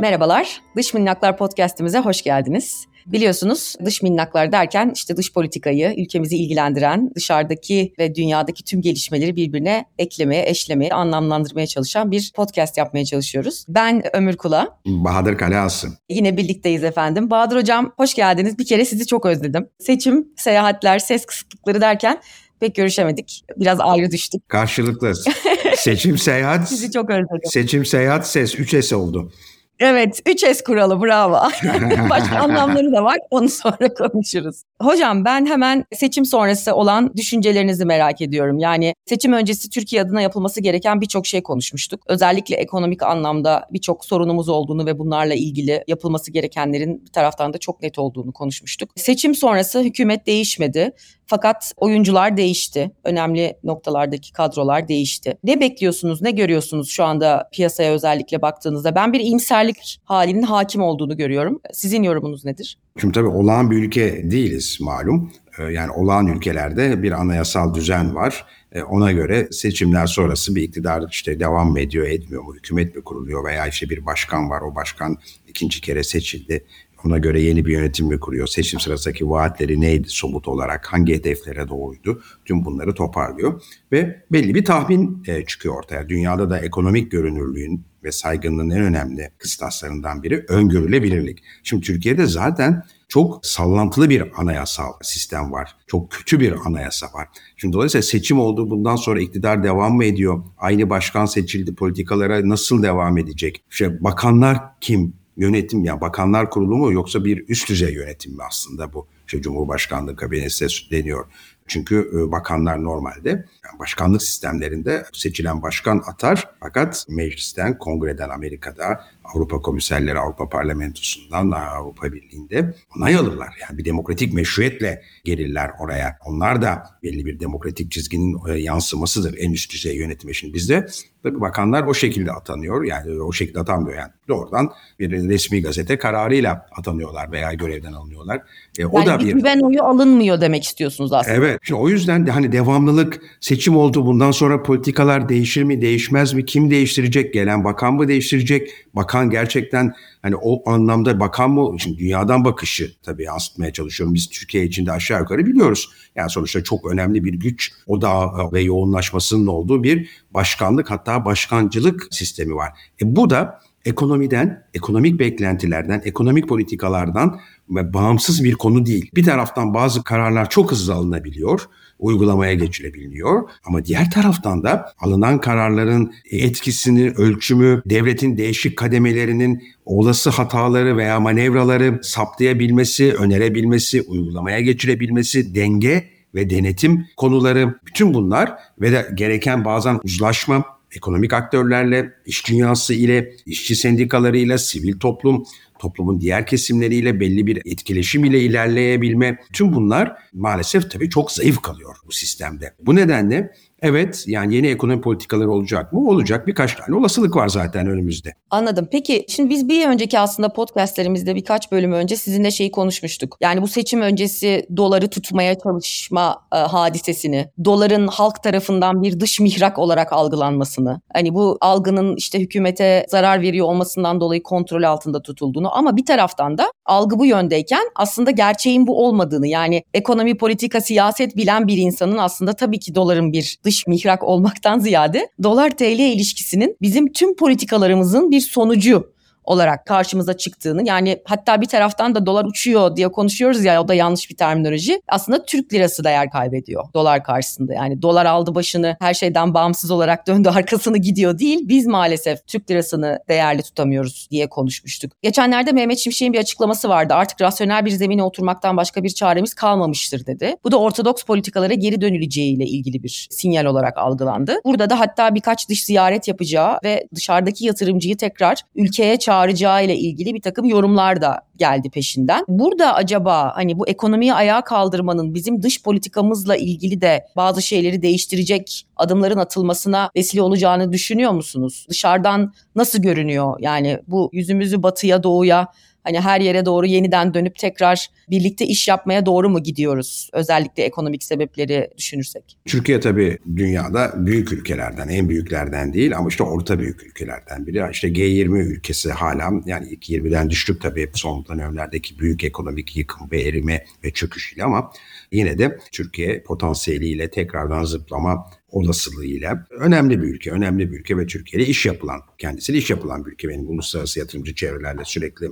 Merhabalar, Dış Minnaklar Podcast'imize hoş geldiniz. Biliyorsunuz dış minnaklar derken işte dış politikayı, ülkemizi ilgilendiren, dışarıdaki ve dünyadaki tüm gelişmeleri birbirine eklemeye, eşlemeye, anlamlandırmaya çalışan bir podcast yapmaya çalışıyoruz. Ben Ömür Kula. Bahadır Kaleası. Yine birlikteyiz efendim. Bahadır Hocam hoş geldiniz. Bir kere sizi çok özledim. Seçim, seyahatler, ses kısıklıkları derken pek görüşemedik. Biraz ayrı düştük. Karşılıklı. Seçim, seyahat. Sizi çok özledim. Seçim, seyahat, ses. 3S oldu. Evet 3S kuralı bravo. Başka anlamları da var onu sonra konuşuruz. Hocam ben hemen seçim sonrası olan düşüncelerinizi merak ediyorum. Yani seçim öncesi Türkiye adına yapılması gereken birçok şey konuşmuştuk. Özellikle ekonomik anlamda birçok sorunumuz olduğunu ve bunlarla ilgili yapılması gerekenlerin bir taraftan da çok net olduğunu konuşmuştuk. Seçim sonrası hükümet değişmedi. Fakat oyuncular değişti. Önemli noktalardaki kadrolar değişti. Ne bekliyorsunuz, ne görüyorsunuz şu anda piyasaya özellikle baktığınızda? Ben bir iyimserlik halinin hakim olduğunu görüyorum. Sizin yorumunuz nedir? Şimdi tabii olağan bir ülke değiliz malum. Ee, yani olağan ülkelerde bir anayasal düzen var. Ee, ona göre seçimler sonrası bir iktidar işte devam mı ediyor, etmiyor mu, hükümet mi kuruluyor veya işte bir başkan var, o başkan ikinci kere seçildi. Ona göre yeni bir yönetim mi kuruyor? Seçim sırasındaki vaatleri neydi somut olarak? Hangi hedeflere doğruydu? Tüm bunları toparlıyor. Ve belli bir tahmin e, çıkıyor ortaya. Dünyada da ekonomik görünürlüğün ve saygınlığın en önemli kıstaslarından biri öngörülebilirlik. Şimdi Türkiye'de zaten çok sallantılı bir anayasal sistem var. Çok kötü bir anayasa var. Şimdi dolayısıyla seçim oldu bundan sonra iktidar devam mı ediyor? Aynı başkan seçildi politikalara nasıl devam edecek? İşte bakanlar kim? Yönetim ya yani bakanlar kurulu mu yoksa bir üst düzey yönetim mi aslında bu işte Cumhurbaşkanlığı kabinesi deniyor. Çünkü e, bakanlar normalde yani başkanlık sistemlerinde seçilen başkan atar fakat meclisten, kongreden Amerika'da, Avrupa Komiserleri, Avrupa Parlamentosu'ndan, Avrupa Birliği'nde onay alırlar. Yani bir demokratik meşruiyetle gelirler oraya. Onlar da belli bir demokratik çizginin e, yansımasıdır en üst düzey yönetim için. Bizde tabii bakanlar o şekilde atanıyor. Yani o şekilde atanmıyor yani. Doğrudan bir resmi gazete kararıyla atanıyorlar veya görevden alınıyorlar. E, o yani da bir güven oyu alınmıyor demek istiyorsunuz aslında. Evet. Şimdi o yüzden de hani devamlılık seçim oldu. Bundan sonra politikalar değişir mi, değişmez mi? Kim değiştirecek? Gelen bakan mı değiştirecek? Bakan gerçekten hani o anlamda bakan mı? Şimdi dünyadan bakışı tabii yansıtmaya çalışıyorum. Biz Türkiye içinde aşağı yukarı biliyoruz. Yani sonuçta çok önemli bir güç odağı ve yoğunlaşmasının olduğu bir başkanlık hatta başkancılık sistemi var. E bu da ekonomiden, ekonomik beklentilerden, ekonomik politikalardan bağımsız bir konu değil. Bir taraftan bazı kararlar çok hızlı alınabiliyor, uygulamaya geçirebiliyor ama diğer taraftan da alınan kararların etkisini, ölçümü, devletin değişik kademelerinin olası hataları veya manevraları saptayabilmesi, önerebilmesi, uygulamaya geçirebilmesi, denge ve denetim konuları bütün bunlar ve de gereken bazen uzlaşma, ekonomik aktörlerle, iş dünyası ile, işçi sendikalarıyla, sivil toplum, toplumun diğer kesimleriyle belli bir etkileşim ile ilerleyebilme. Tüm bunlar maalesef tabii çok zayıf kalıyor bu sistemde. Bu nedenle Evet yani yeni ekonomi politikaları olacak mı? Olacak. Birkaç tane olasılık var zaten önümüzde. Anladım. Peki şimdi biz bir önceki aslında podcastlerimizde birkaç bölüm önce sizinle şeyi konuşmuştuk. Yani bu seçim öncesi doları tutmaya çalışma e, hadisesini, doların halk tarafından bir dış mihrak olarak algılanmasını, hani bu algının işte hükümete zarar veriyor olmasından dolayı kontrol altında tutulduğunu ama bir taraftan da algı bu yöndeyken aslında gerçeğin bu olmadığını yani ekonomi, politika, siyaset bilen bir insanın aslında tabii ki doların bir dış mihrak olmaktan ziyade dolar TL ilişkisinin bizim tüm politikalarımızın bir sonucu olarak karşımıza çıktığını yani hatta bir taraftan da dolar uçuyor diye konuşuyoruz ya o da yanlış bir terminoloji. Aslında Türk lirası değer kaybediyor dolar karşısında. Yani dolar aldı başını her şeyden bağımsız olarak döndü arkasını gidiyor değil. Biz maalesef Türk lirasını değerli tutamıyoruz diye konuşmuştuk. Geçenlerde Mehmet Şimşek'in bir açıklaması vardı. Artık rasyonel bir zemine oturmaktan başka bir çaremiz kalmamıştır dedi. Bu da ortodoks politikalara geri dönüleceğiyle ilgili bir sinyal olarak algılandı. Burada da hatta birkaç dış ziyaret yapacağı ve dışarıdaki yatırımcıyı tekrar ülkeye çağıracağı çağıracağı ile ilgili bir takım yorumlar da geldi peşinden. Burada acaba hani bu ekonomiyi ayağa kaldırmanın bizim dış politikamızla ilgili de bazı şeyleri değiştirecek adımların atılmasına vesile olacağını düşünüyor musunuz? Dışarıdan nasıl görünüyor? Yani bu yüzümüzü batıya, doğuya Hani her yere doğru yeniden dönüp tekrar birlikte iş yapmaya doğru mu gidiyoruz? Özellikle ekonomik sebepleri düşünürsek. Türkiye tabii dünyada büyük ülkelerden, en büyüklerden değil ama işte orta büyük ülkelerden biri. İşte G20 ülkesi hala yani ilk 20'den düştük tabii son dönemlerdeki büyük ekonomik yıkım ve erime ve çöküşüyle ama yine de Türkiye potansiyeliyle tekrardan zıplama olasılığıyla önemli bir ülke, önemli bir ülke ve Türkiye'de iş yapılan, kendisiyle iş yapılan bir ülke. Benim uluslararası yatırımcı çevrelerle sürekli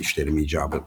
işlerim icabı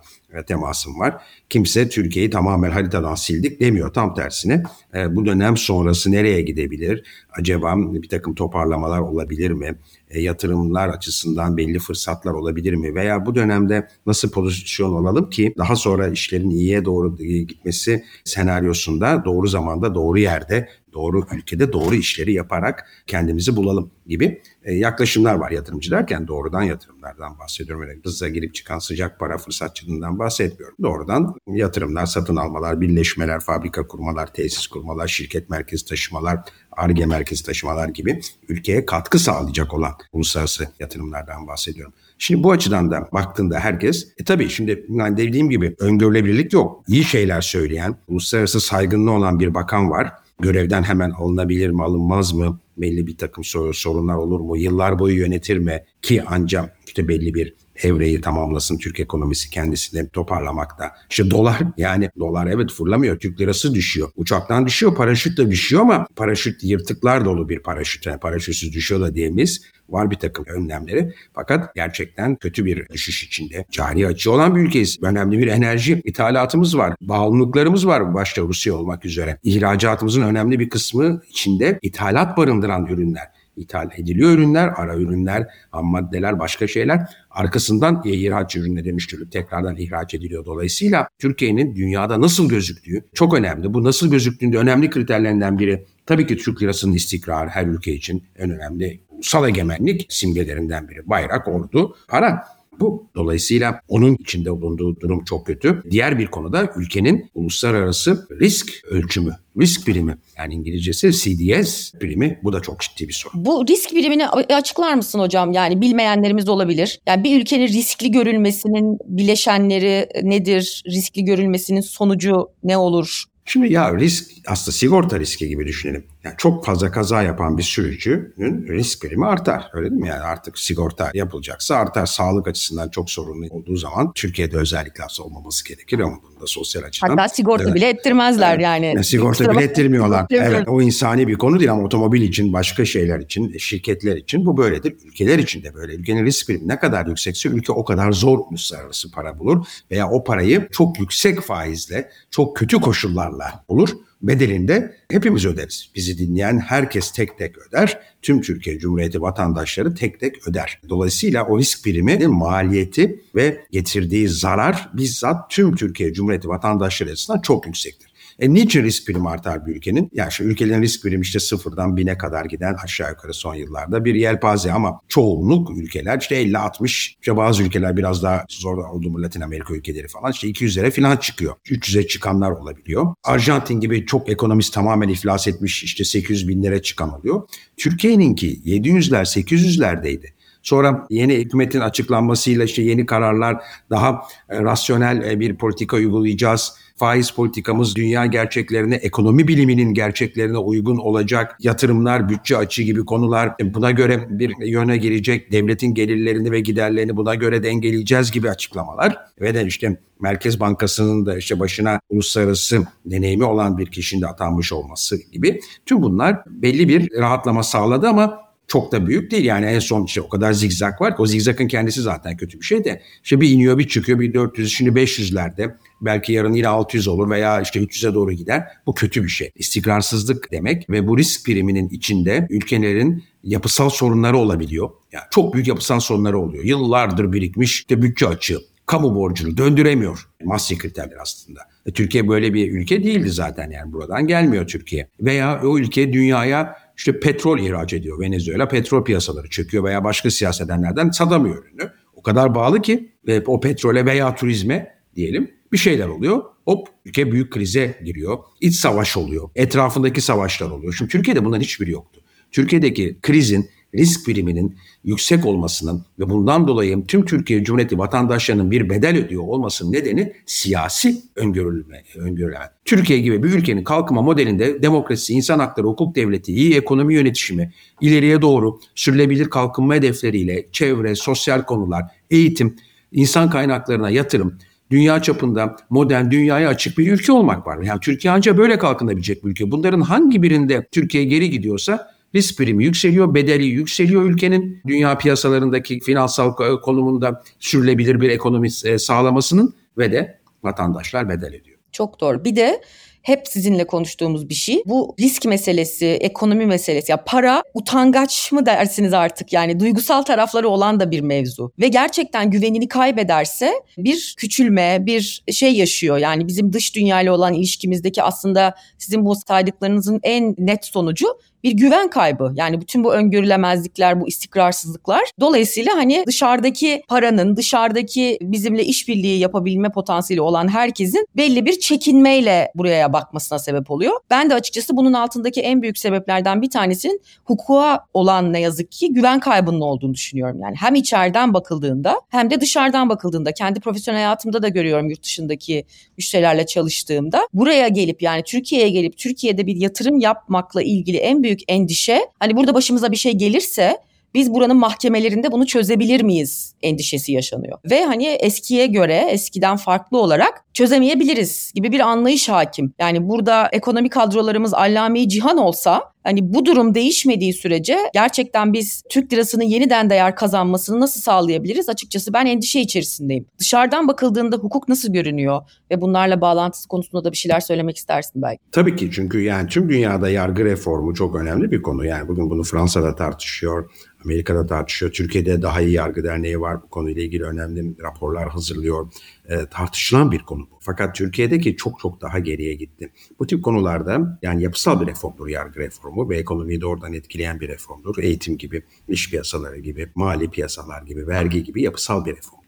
temasım var. Kimse Türkiye'yi tamamen haritadan sildik demiyor. Tam tersine e, bu dönem sonrası nereye gidebilir? Acaba bir takım toparlamalar olabilir mi? E, yatırımlar açısından belli fırsatlar olabilir mi? Veya bu dönemde nasıl pozisyon olalım ki daha sonra işlerin iyiye doğru gitmesi senaryosunda doğru zamanda doğru yerde doğru ülkede doğru işleri yaparak kendimizi bulalım gibi e, yaklaşımlar var yatırımcı derken doğrudan yatırımlardan bahsediyorum. Öyle hızla girip çıkan sıcak para fırsatçılığından bahsetmiyorum. Doğrudan yatırımlar, satın almalar, birleşmeler, fabrika kurmalar, tesis kurmalar, şirket merkezi taşımalar, ARGE merkezi taşımalar gibi ülkeye katkı sağlayacak olan uluslararası yatırımlardan bahsediyorum. Şimdi bu açıdan da baktığında herkes, e tabii şimdi yani dediğim gibi öngörülebilirlik yok. İyi şeyler söyleyen, uluslararası saygınlığı olan bir bakan var görevden hemen alınabilir mi alınmaz mı belli bir takım sorunlar olur mu? Yıllar boyu yönetir mi? Ki ancak işte belli bir evreyi tamamlasın Türk ekonomisi kendisini toparlamakta. İşte dolar yani dolar evet fırlamıyor. Türk lirası düşüyor. Uçaktan düşüyor, paraşütle düşüyor ama paraşüt yırtıklar dolu bir paraşüt. Yani paraşütsüz düşüyor da diyemeyiz. Var bir takım önlemleri. Fakat gerçekten kötü bir düşüş içinde. Cari açı olan bir ülkeyiz. Önemli bir enerji ithalatımız var. Bağımlılıklarımız var başta Rusya olmak üzere. İhracatımızın önemli bir kısmı içinde ithalat barındıran ürünler ithal ediliyor ürünler, ara ürünler, ham maddeler, başka şeyler. Arkasından ihraç ürününe dönüştürülüp tekrardan ihraç ediliyor. Dolayısıyla Türkiye'nin dünyada nasıl gözüktüğü çok önemli. Bu nasıl gözüktüğünde önemli kriterlerinden biri tabii ki Türk lirasının istikrarı her ülke için en önemli ulusal egemenlik simgelerinden biri. Bayrak, ordu, para bu. Dolayısıyla onun içinde bulunduğu durum çok kötü. Diğer bir konuda ülkenin uluslararası risk ölçümü, risk birimi yani İngilizcesi CDS birimi bu da çok ciddi bir sorun. Bu risk birimini açıklar mısın hocam? Yani bilmeyenlerimiz olabilir. Yani bir ülkenin riskli görülmesinin bileşenleri nedir? Riskli görülmesinin sonucu ne olur? Şimdi ya risk aslında sigorta riski gibi düşünelim. Yani çok fazla kaza yapan bir sürücünün risk primi artar. Öyle değil mi? Yani artık sigorta yapılacaksa artar. Sağlık açısından çok sorunlu olduğu zaman Türkiye'de özellikle olmaması gerekir ama bunda sosyal açıdan. Hatta sigorta evet. bile ettirmezler evet. yani. yani. Sigorta bile ettirmiyorlar. evet o insani bir konu değil ama otomobil için, başka şeyler için, şirketler için bu böyledir. Ülkeler için de böyle. Ülkenin risk primi ne kadar yüksekse ülke o kadar zor uluslararası para bulur veya o parayı çok yüksek faizle, çok kötü koşullarla bulur bedelinde hepimiz öderiz. Bizi dinleyen herkes tek tek öder. Tüm Türkiye Cumhuriyeti vatandaşları tek tek öder. Dolayısıyla o risk priminin maliyeti ve getirdiği zarar bizzat tüm Türkiye Cumhuriyeti vatandaşları açısından çok yüksektir. E niçin risk primi artar bir ülkenin? Yani şu ülkelerin risk primi işte sıfırdan bine kadar giden aşağı yukarı son yıllarda bir yelpaze ama çoğunluk ülkeler işte 50-60 işte bazı ülkeler biraz daha zor oldu mu Latin Amerika ülkeleri falan işte 200'lere falan çıkıyor. 300'e çıkanlar olabiliyor. Arjantin gibi çok ekonomist tamamen iflas etmiş işte 800 binlere çıkan oluyor. Türkiye'ninki 700'ler 800'lerdeydi. Sonra yeni hükümetin açıklanmasıyla işte yeni kararlar daha e, rasyonel e, bir politika uygulayacağız faiz politikamız dünya gerçeklerine, ekonomi biliminin gerçeklerine uygun olacak yatırımlar, bütçe açığı gibi konular buna göre bir yöne girecek, devletin gelirlerini ve giderlerini buna göre dengeleyeceğiz gibi açıklamalar. Ve de işte Merkez Bankası'nın da işte başına uluslararası deneyimi olan bir kişinin de atanmış olması gibi. Tüm bunlar belli bir rahatlama sağladı ama çok da büyük değil. Yani en son işte o kadar zigzag var ki o zigzagın kendisi zaten kötü bir şey de. İşte bir iniyor bir çıkıyor bir 400 şimdi 500'lerde belki yarın yine 600 olur veya işte 300'e doğru gider. Bu kötü bir şey. İstikrarsızlık demek ve bu risk priminin içinde ülkelerin yapısal sorunları olabiliyor. Yani çok büyük yapısal sorunları oluyor. Yıllardır birikmiş işte bütçe açığı, kamu borcunu döndüremiyor. Masya kriterler aslında. E, Türkiye böyle bir ülke değildi zaten yani buradan gelmiyor Türkiye. Veya o ülke dünyaya işte petrol ihraç ediyor. Venezuela petrol piyasaları çöküyor veya başka siyaset nedenlerden satamıyor ürünü. O kadar bağlı ki ve o petrole veya turizme diyelim bir şeyler oluyor. Hop ülke büyük krize giriyor. İç savaş oluyor. Etrafındaki savaşlar oluyor. Şimdi Türkiye'de bunların hiçbiri yoktu. Türkiye'deki krizin risk priminin yüksek olmasının ve bundan dolayı tüm Türkiye Cumhuriyeti vatandaşlarının bir bedel ödüyor olmasının nedeni siyasi öngörülme, öngörülme. Türkiye gibi bir ülkenin kalkınma modelinde demokrasi, insan hakları, hukuk devleti, iyi ekonomi yönetişimi, ileriye doğru sürülebilir kalkınma hedefleriyle çevre, sosyal konular, eğitim, insan kaynaklarına yatırım, dünya çapında modern dünyaya açık bir ülke olmak var. Yani Türkiye ancak böyle kalkınabilecek bir ülke. Bunların hangi birinde Türkiye geri gidiyorsa risk primi yükseliyor, bedeli yükseliyor ülkenin dünya piyasalarındaki finansal konumunda sürülebilir bir ekonomi e, sağlamasının ve de vatandaşlar bedel ediyor. Çok doğru. Bir de hep sizinle konuştuğumuz bir şey. Bu risk meselesi, ekonomi meselesi. Ya para utangaç mı dersiniz artık? Yani duygusal tarafları olan da bir mevzu. Ve gerçekten güvenini kaybederse bir küçülme, bir şey yaşıyor. Yani bizim dış dünyayla olan ilişkimizdeki aslında sizin bu saydıklarınızın en net sonucu bir güven kaybı. Yani bütün bu öngörülemezlikler, bu istikrarsızlıklar. Dolayısıyla hani dışarıdaki paranın, dışarıdaki bizimle işbirliği yapabilme potansiyeli olan herkesin belli bir çekinmeyle buraya bakmasına sebep oluyor. Ben de açıkçası bunun altındaki en büyük sebeplerden bir tanesinin hukuka olan ne yazık ki güven kaybının olduğunu düşünüyorum. Yani hem içeriden bakıldığında hem de dışarıdan bakıldığında kendi profesyonel hayatımda da görüyorum yurt dışındaki müşterilerle çalıştığımda. Buraya gelip yani Türkiye'ye gelip Türkiye'de bir yatırım yapmakla ilgili en büyük büyük endişe hani burada başımıza bir şey gelirse biz buranın mahkemelerinde bunu çözebilir miyiz endişesi yaşanıyor. Ve hani eskiye göre eskiden farklı olarak çözemeyebiliriz gibi bir anlayış hakim. Yani burada ekonomi kadrolarımız allame cihan olsa hani bu durum değişmediği sürece gerçekten biz Türk lirasının yeniden değer kazanmasını nasıl sağlayabiliriz? Açıkçası ben endişe içerisindeyim. Dışarıdan bakıldığında hukuk nasıl görünüyor ve bunlarla bağlantısı konusunda da bir şeyler söylemek istersin belki. Tabii ki çünkü yani tüm dünyada yargı reformu çok önemli bir konu. Yani bugün bunu Fransa'da tartışıyor, Amerika'da tartışıyor. Türkiye'de daha iyi yargı derneği var bu konuyla ilgili önemli raporlar hazırlıyor. E, tartışılan bir konu bu. Fakat Türkiye'deki çok çok daha geriye gitti. Bu tip konularda yani yapısal bir reformdur yargı reformu ve ekonomiyi doğrudan etkileyen bir reformdur. Eğitim gibi, iş piyasaları gibi, mali piyasalar gibi, vergi gibi yapısal bir reform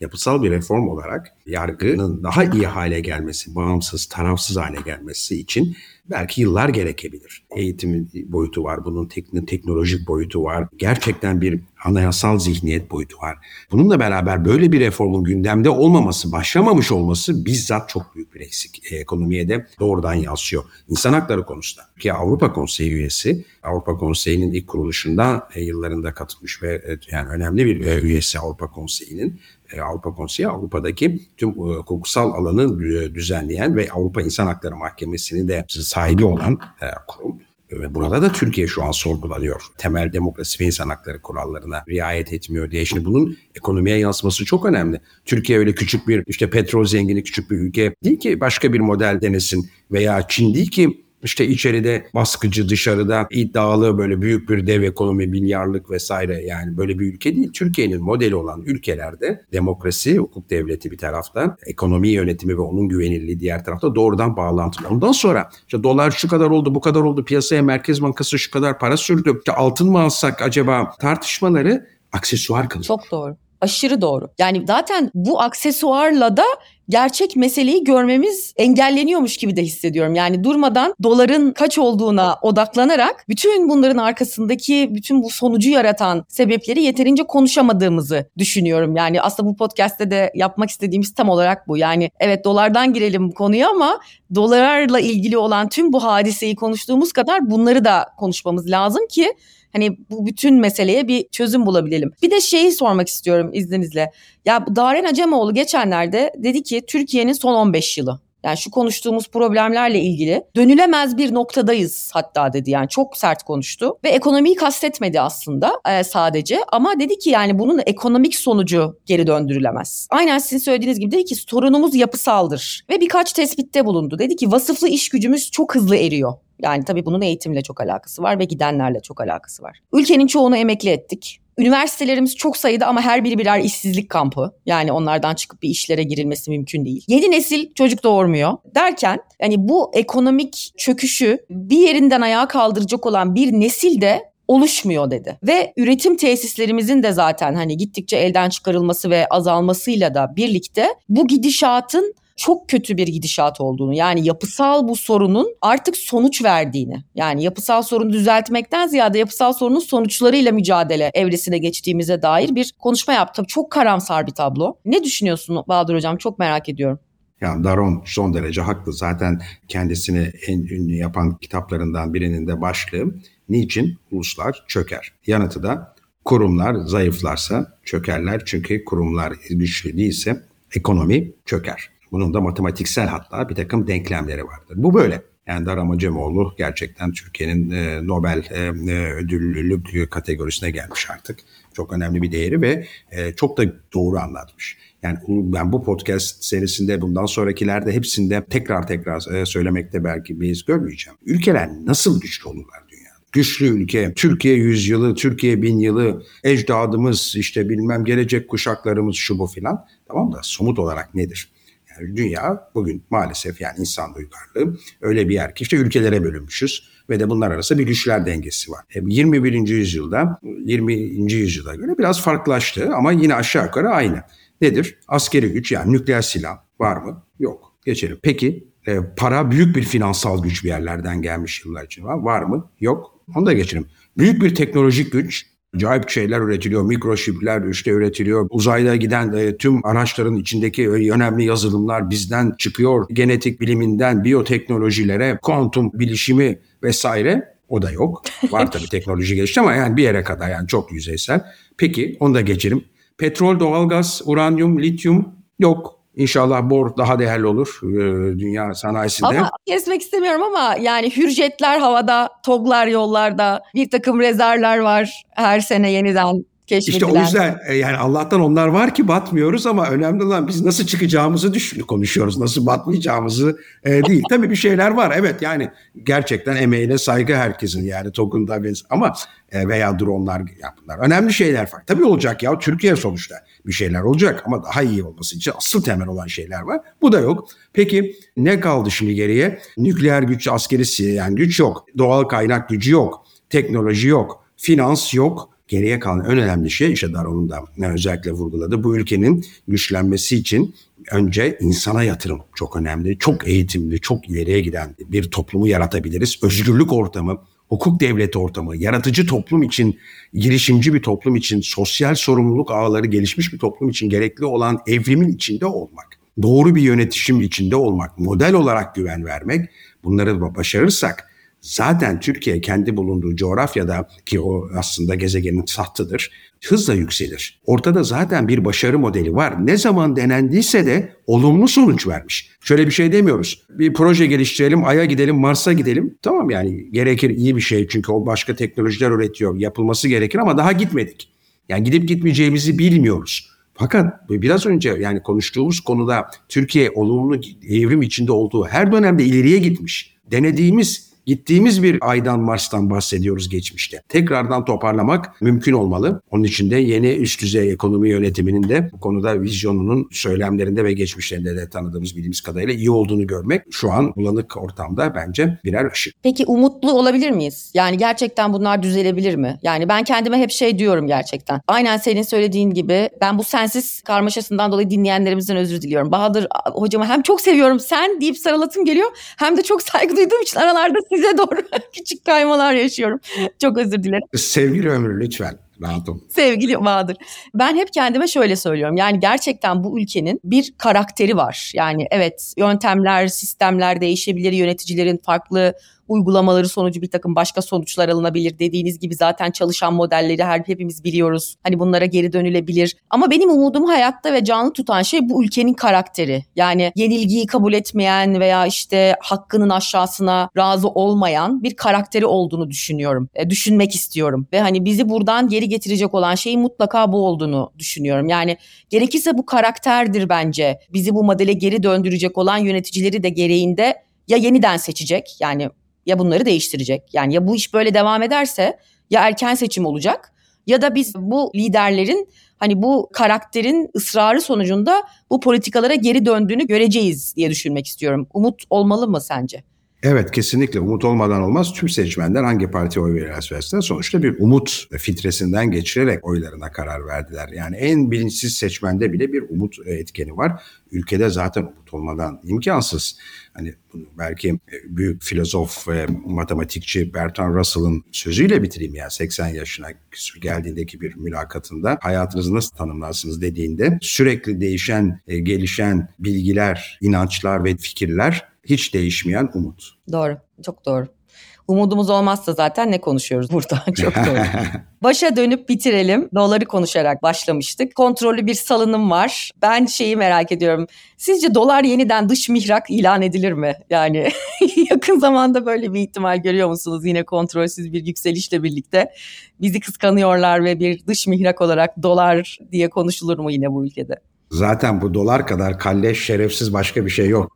yapısal bir reform olarak yargının daha iyi hale gelmesi, bağımsız, tarafsız hale gelmesi için belki yıllar gerekebilir. Eğitim boyutu var, bunun teknolojik boyutu var. Gerçekten bir anayasal zihniyet boyutu var. Bununla beraber böyle bir reformun gündemde olmaması, başlamamış olması bizzat çok büyük bir eksik. E, ekonomiye de doğrudan yansıyor. İnsan hakları konusunda. Ki Avrupa Konseyi üyesi, Avrupa Konseyi'nin ilk kuruluşunda e, yıllarında katılmış ve e, yani önemli bir e, üyesi Avrupa Konseyi'nin e, Avrupa Konseyi Avrupa'daki tüm e, hukuksal alanı düzenleyen ve Avrupa İnsan Hakları Mahkemesi'ni de sahibi olan e, kurum. Ve burada da Türkiye şu an sorgulanıyor. Temel demokrasi ve insan hakları kurallarına riayet etmiyor diye. Şimdi bunun ekonomiye yansıması çok önemli. Türkiye öyle küçük bir işte petrol zengini küçük bir ülke değil ki başka bir model denesin. Veya Çin değil ki işte içeride baskıcı, dışarıda iddialı böyle büyük bir dev ekonomi, milyarlık vesaire yani böyle bir ülke değil. Türkiye'nin modeli olan ülkelerde demokrasi, hukuk devleti bir taraftan, ekonomi yönetimi ve onun güvenilirliği diğer tarafta doğrudan bağlantılı. Ondan sonra işte dolar şu kadar oldu, bu kadar oldu, piyasaya Merkez Bankası şu kadar para sürdü. İşte altın mı alsak acaba tartışmaları aksesuar kalıyor. Çok doğru. Aşırı doğru. Yani zaten bu aksesuarla da gerçek meseleyi görmemiz engelleniyormuş gibi de hissediyorum. Yani durmadan doların kaç olduğuna odaklanarak bütün bunların arkasındaki bütün bu sonucu yaratan sebepleri yeterince konuşamadığımızı düşünüyorum. Yani aslında bu podcast'te de yapmak istediğimiz tam olarak bu. Yani evet dolardan girelim bu konuya ama dolarla ilgili olan tüm bu hadiseyi konuştuğumuz kadar bunları da konuşmamız lazım ki Hani bu bütün meseleye bir çözüm bulabilelim. Bir de şeyi sormak istiyorum izninizle. Ya Daren Acemoğlu geçenlerde dedi ki Türkiye'nin son 15 yılı. Yani şu konuştuğumuz problemlerle ilgili dönülemez bir noktadayız hatta dedi yani çok sert konuştu ve ekonomiyi kastetmedi aslında e, sadece ama dedi ki yani bunun ekonomik sonucu geri döndürülemez. Aynen sizin söylediğiniz gibi dedi ki sorunumuz yapısaldır ve birkaç tespitte bulundu. Dedi ki vasıflı iş gücümüz çok hızlı eriyor. Yani tabii bunun eğitimle çok alakası var ve gidenlerle çok alakası var. Ülkenin çoğunu emekli ettik. Üniversitelerimiz çok sayıda ama her biri birer işsizlik kampı. Yani onlardan çıkıp bir işlere girilmesi mümkün değil. Yeni nesil çocuk doğurmuyor derken yani bu ekonomik çöküşü bir yerinden ayağa kaldıracak olan bir nesil de oluşmuyor dedi. Ve üretim tesislerimizin de zaten hani gittikçe elden çıkarılması ve azalmasıyla da birlikte bu gidişatın çok kötü bir gidişat olduğunu yani yapısal bu sorunun artık sonuç verdiğini yani yapısal sorunu düzeltmekten ziyade yapısal sorunun sonuçlarıyla mücadele evresine geçtiğimize dair bir konuşma yaptım. Çok karamsar bir tablo. Ne düşünüyorsun Bahadır Hocam? Çok merak ediyorum. Yani Daron son derece haklı. Zaten kendisini en ünlü yapan kitaplarından birinin de başlığı niçin uluslar çöker? Yanıtı da kurumlar zayıflarsa çökerler. Çünkü kurumlar güçlü değilse ekonomi çöker. Bunun da matematiksel hatta bir takım denklemleri vardır. Bu böyle. Yani Daram Cemoğlu gerçekten Türkiye'nin e, Nobel e, e, ödüllülük kategorisine gelmiş artık. Çok önemli bir değeri ve e, çok da doğru anlatmış. Yani ben bu podcast serisinde bundan sonrakilerde hepsinde tekrar tekrar e, söylemekte belki bir iz görmeyeceğim. Ülkeler nasıl güçlü olurlar dünyada? Güçlü ülke, Türkiye yüzyılı, Türkiye bin yılı, ecdadımız işte bilmem gelecek kuşaklarımız şu bu filan. Tamam da somut olarak nedir? Yani dünya bugün maalesef yani insan uygarlığı öyle bir yer ki işte ülkelere bölünmüşüz ve de bunlar arasında bir güçler dengesi var. 21. yüzyılda 20. yüzyıla göre biraz farklılaştı ama yine aşağı yukarı aynı. Nedir? Askeri güç yani nükleer silah var mı? Yok. Geçelim. Peki e, para büyük bir finansal güç bir yerlerden gelmiş yıllar için var. Var mı? Yok. Onu da geçelim. Büyük bir teknolojik güç acayip şeyler üretiliyor. Mikroşipler işte üretiliyor. Uzayda giden e, tüm araçların içindeki e, önemli yazılımlar bizden çıkıyor. Genetik biliminden biyoteknolojilere, kuantum bilişimi vesaire o da yok. Var tabii teknoloji gelişti ama yani bir yere kadar yani çok yüzeysel. Peki onu da geçelim. Petrol, doğalgaz, uranyum, lityum yok. İnşallah bor daha değerli olur e, dünya sanayisinde. Ama kesmek istemiyorum ama yani hürjetler havada, toglar yollarda, bir takım rezervler var her sene yeniden keşfedilen. İşte o yüzden e, yani Allah'tan onlar var ki batmıyoruz ama önemli olan biz nasıl çıkacağımızı düşün konuşuyoruz. Nasıl batmayacağımızı e, değil. Tabii bir şeyler var. Evet yani gerçekten emeğine saygı herkesin yani TOG'unda ama e, veya dronlar ya bunlar önemli şeyler var. Tabii olacak ya Türkiye sonuçta bir şeyler olacak ama daha iyi olması için asıl temel olan şeyler var. Bu da yok. Peki ne kaldı şimdi geriye? Nükleer güç, askeri yani güç yok. Doğal kaynak gücü yok. Teknoloji yok. Finans yok geriye kalan en önemli şey işte Daron'un da özellikle vurguladı. Bu ülkenin güçlenmesi için önce insana yatırım çok önemli. Çok eğitimli, çok ileriye giden bir toplumu yaratabiliriz. Özgürlük ortamı, hukuk devleti ortamı, yaratıcı toplum için, girişimci bir toplum için, sosyal sorumluluk ağları gelişmiş bir toplum için gerekli olan evrimin içinde olmak. Doğru bir yönetişim içinde olmak, model olarak güven vermek. Bunları başarırsak zaten Türkiye kendi bulunduğu coğrafyada ki o aslında gezegenin tahtıdır hızla yükselir. Ortada zaten bir başarı modeli var. Ne zaman denendiyse de olumlu sonuç vermiş. Şöyle bir şey demiyoruz. Bir proje geliştirelim, Ay'a gidelim, Mars'a gidelim. Tamam yani gerekir iyi bir şey çünkü o başka teknolojiler üretiyor. Yapılması gerekir ama daha gitmedik. Yani gidip gitmeyeceğimizi bilmiyoruz. Fakat biraz önce yani konuştuğumuz konuda Türkiye olumlu evrim içinde olduğu her dönemde ileriye gitmiş. Denediğimiz Gittiğimiz bir aydan Mars'tan bahsediyoruz geçmişte. Tekrardan toparlamak mümkün olmalı. Onun için de yeni üst düzey ekonomi yönetiminin de bu konuda vizyonunun söylemlerinde ve geçmişlerinde de tanıdığımız bildiğimiz kadarıyla iyi olduğunu görmek şu an bulanık ortamda bence birer ışık. Peki umutlu olabilir miyiz? Yani gerçekten bunlar düzelebilir mi? Yani ben kendime hep şey diyorum gerçekten. Aynen senin söylediğin gibi ben bu sensiz karmaşasından dolayı dinleyenlerimizden özür diliyorum. Bahadır hocama hem çok seviyorum sen deyip sarılatım geliyor hem de çok saygı duyduğum için aralarda size doğru küçük kaymalar yaşıyorum. Çok özür dilerim. Sevgili Ömür lütfen. Rahat ol. Sevgili Bahadır. Ben hep kendime şöyle söylüyorum. Yani gerçekten bu ülkenin bir karakteri var. Yani evet yöntemler, sistemler değişebilir. Yöneticilerin farklı uygulamaları sonucu bir takım başka sonuçlar alınabilir. Dediğiniz gibi zaten çalışan modelleri her hepimiz biliyoruz. Hani bunlara geri dönülebilir. Ama benim umudumu hayatta ve canlı tutan şey bu ülkenin karakteri. Yani yenilgiyi kabul etmeyen veya işte hakkının aşağısına razı olmayan bir karakteri olduğunu düşünüyorum. E, düşünmek istiyorum. Ve hani bizi buradan geri getirecek olan şeyin mutlaka bu olduğunu düşünüyorum. Yani gerekirse bu karakterdir bence. Bizi bu modele geri döndürecek olan yöneticileri de gereğinde ya yeniden seçecek yani ya bunları değiştirecek. Yani ya bu iş böyle devam ederse ya erken seçim olacak ya da biz bu liderlerin hani bu karakterin ısrarı sonucunda bu politikalara geri döndüğünü göreceğiz diye düşünmek istiyorum. Umut olmalı mı sence? Evet kesinlikle umut olmadan olmaz. Tüm seçmenler hangi partiye oy verirlerse versinler sonuçta bir umut filtresinden geçirerek oylarına karar verdiler. Yani en bilinçsiz seçmende bile bir umut etkeni var. Ülkede zaten umut olmadan imkansız. Hani bunu belki büyük filozof ve matematikçi Bertrand Russell'ın sözüyle bitireyim ya 80 yaşına geldiğindeki bir mülakatında hayatınızı nasıl tanımlarsınız dediğinde sürekli değişen, e, gelişen bilgiler, inançlar ve fikirler hiç değişmeyen umut. Doğru, çok doğru. Umudumuz olmazsa zaten ne konuşuyoruz burada? Çok doğru. Başa dönüp bitirelim. Doları konuşarak başlamıştık. Kontrollü bir salınım var. Ben şeyi merak ediyorum. Sizce dolar yeniden dış mihrak ilan edilir mi? Yani yakın zamanda böyle bir ihtimal görüyor musunuz? Yine kontrolsüz bir yükselişle birlikte bizi kıskanıyorlar ve bir dış mihrak olarak dolar diye konuşulur mu yine bu ülkede? Zaten bu dolar kadar kalleş, şerefsiz başka bir şey yok.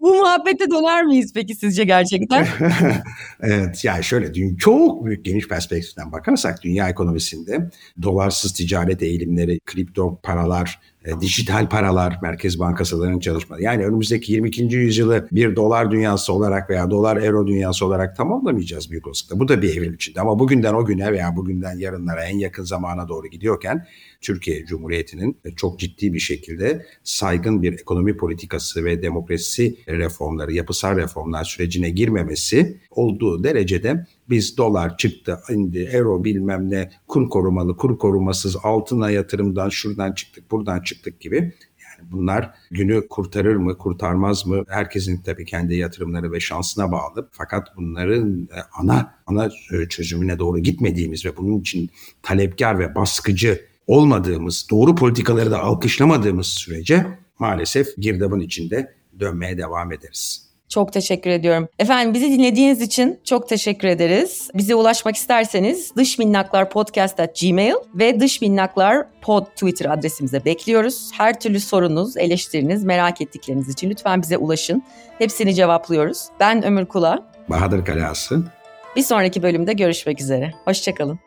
Bu muhabbete döner miyiz peki sizce gerçekten? evet yani şöyle dün çok büyük geniş perspektiften bakarsak dünya ekonomisinde dolarsız ticaret eğilimleri, kripto paralar, e, dijital paralar, merkez bankasalarının çalışmaları. Yani önümüzdeki 22. yüzyılı bir dolar dünyası olarak veya dolar euro dünyası olarak tamamlamayacağız büyük olasılıkla. Bu da bir evrim içinde ama bugünden o güne veya bugünden yarınlara en yakın zamana doğru gidiyorken Türkiye Cumhuriyeti'nin çok ciddi bir şekilde saygın bir ekonomi politikası ve demokrasi reformları, yapısal reformlar sürecine girmemesi olduğu derecede biz dolar çıktı, indi, euro bilmem ne, kur korumalı, kur korumasız, altına yatırımdan şuradan çıktık, buradan çıktık gibi. Yani bunlar günü kurtarır mı, kurtarmaz mı? Herkesin tabii kendi yatırımları ve şansına bağlı. Fakat bunların ana ana çözümüne doğru gitmediğimiz ve bunun için talepkar ve baskıcı olmadığımız, doğru politikaları da alkışlamadığımız sürece maalesef girdabın içinde dönmeye devam ederiz. Çok teşekkür ediyorum. Efendim bizi dinlediğiniz için çok teşekkür ederiz. Bize ulaşmak isterseniz dış minnaklar podcast at gmail ve dış minnaklar pod Twitter adresimize bekliyoruz. Her türlü sorunuz, eleştiriniz, merak ettikleriniz için lütfen bize ulaşın. Hepsini cevaplıyoruz. Ben Ömür Kula. Bahadır Kalası. Bir sonraki bölümde görüşmek üzere. Hoşçakalın.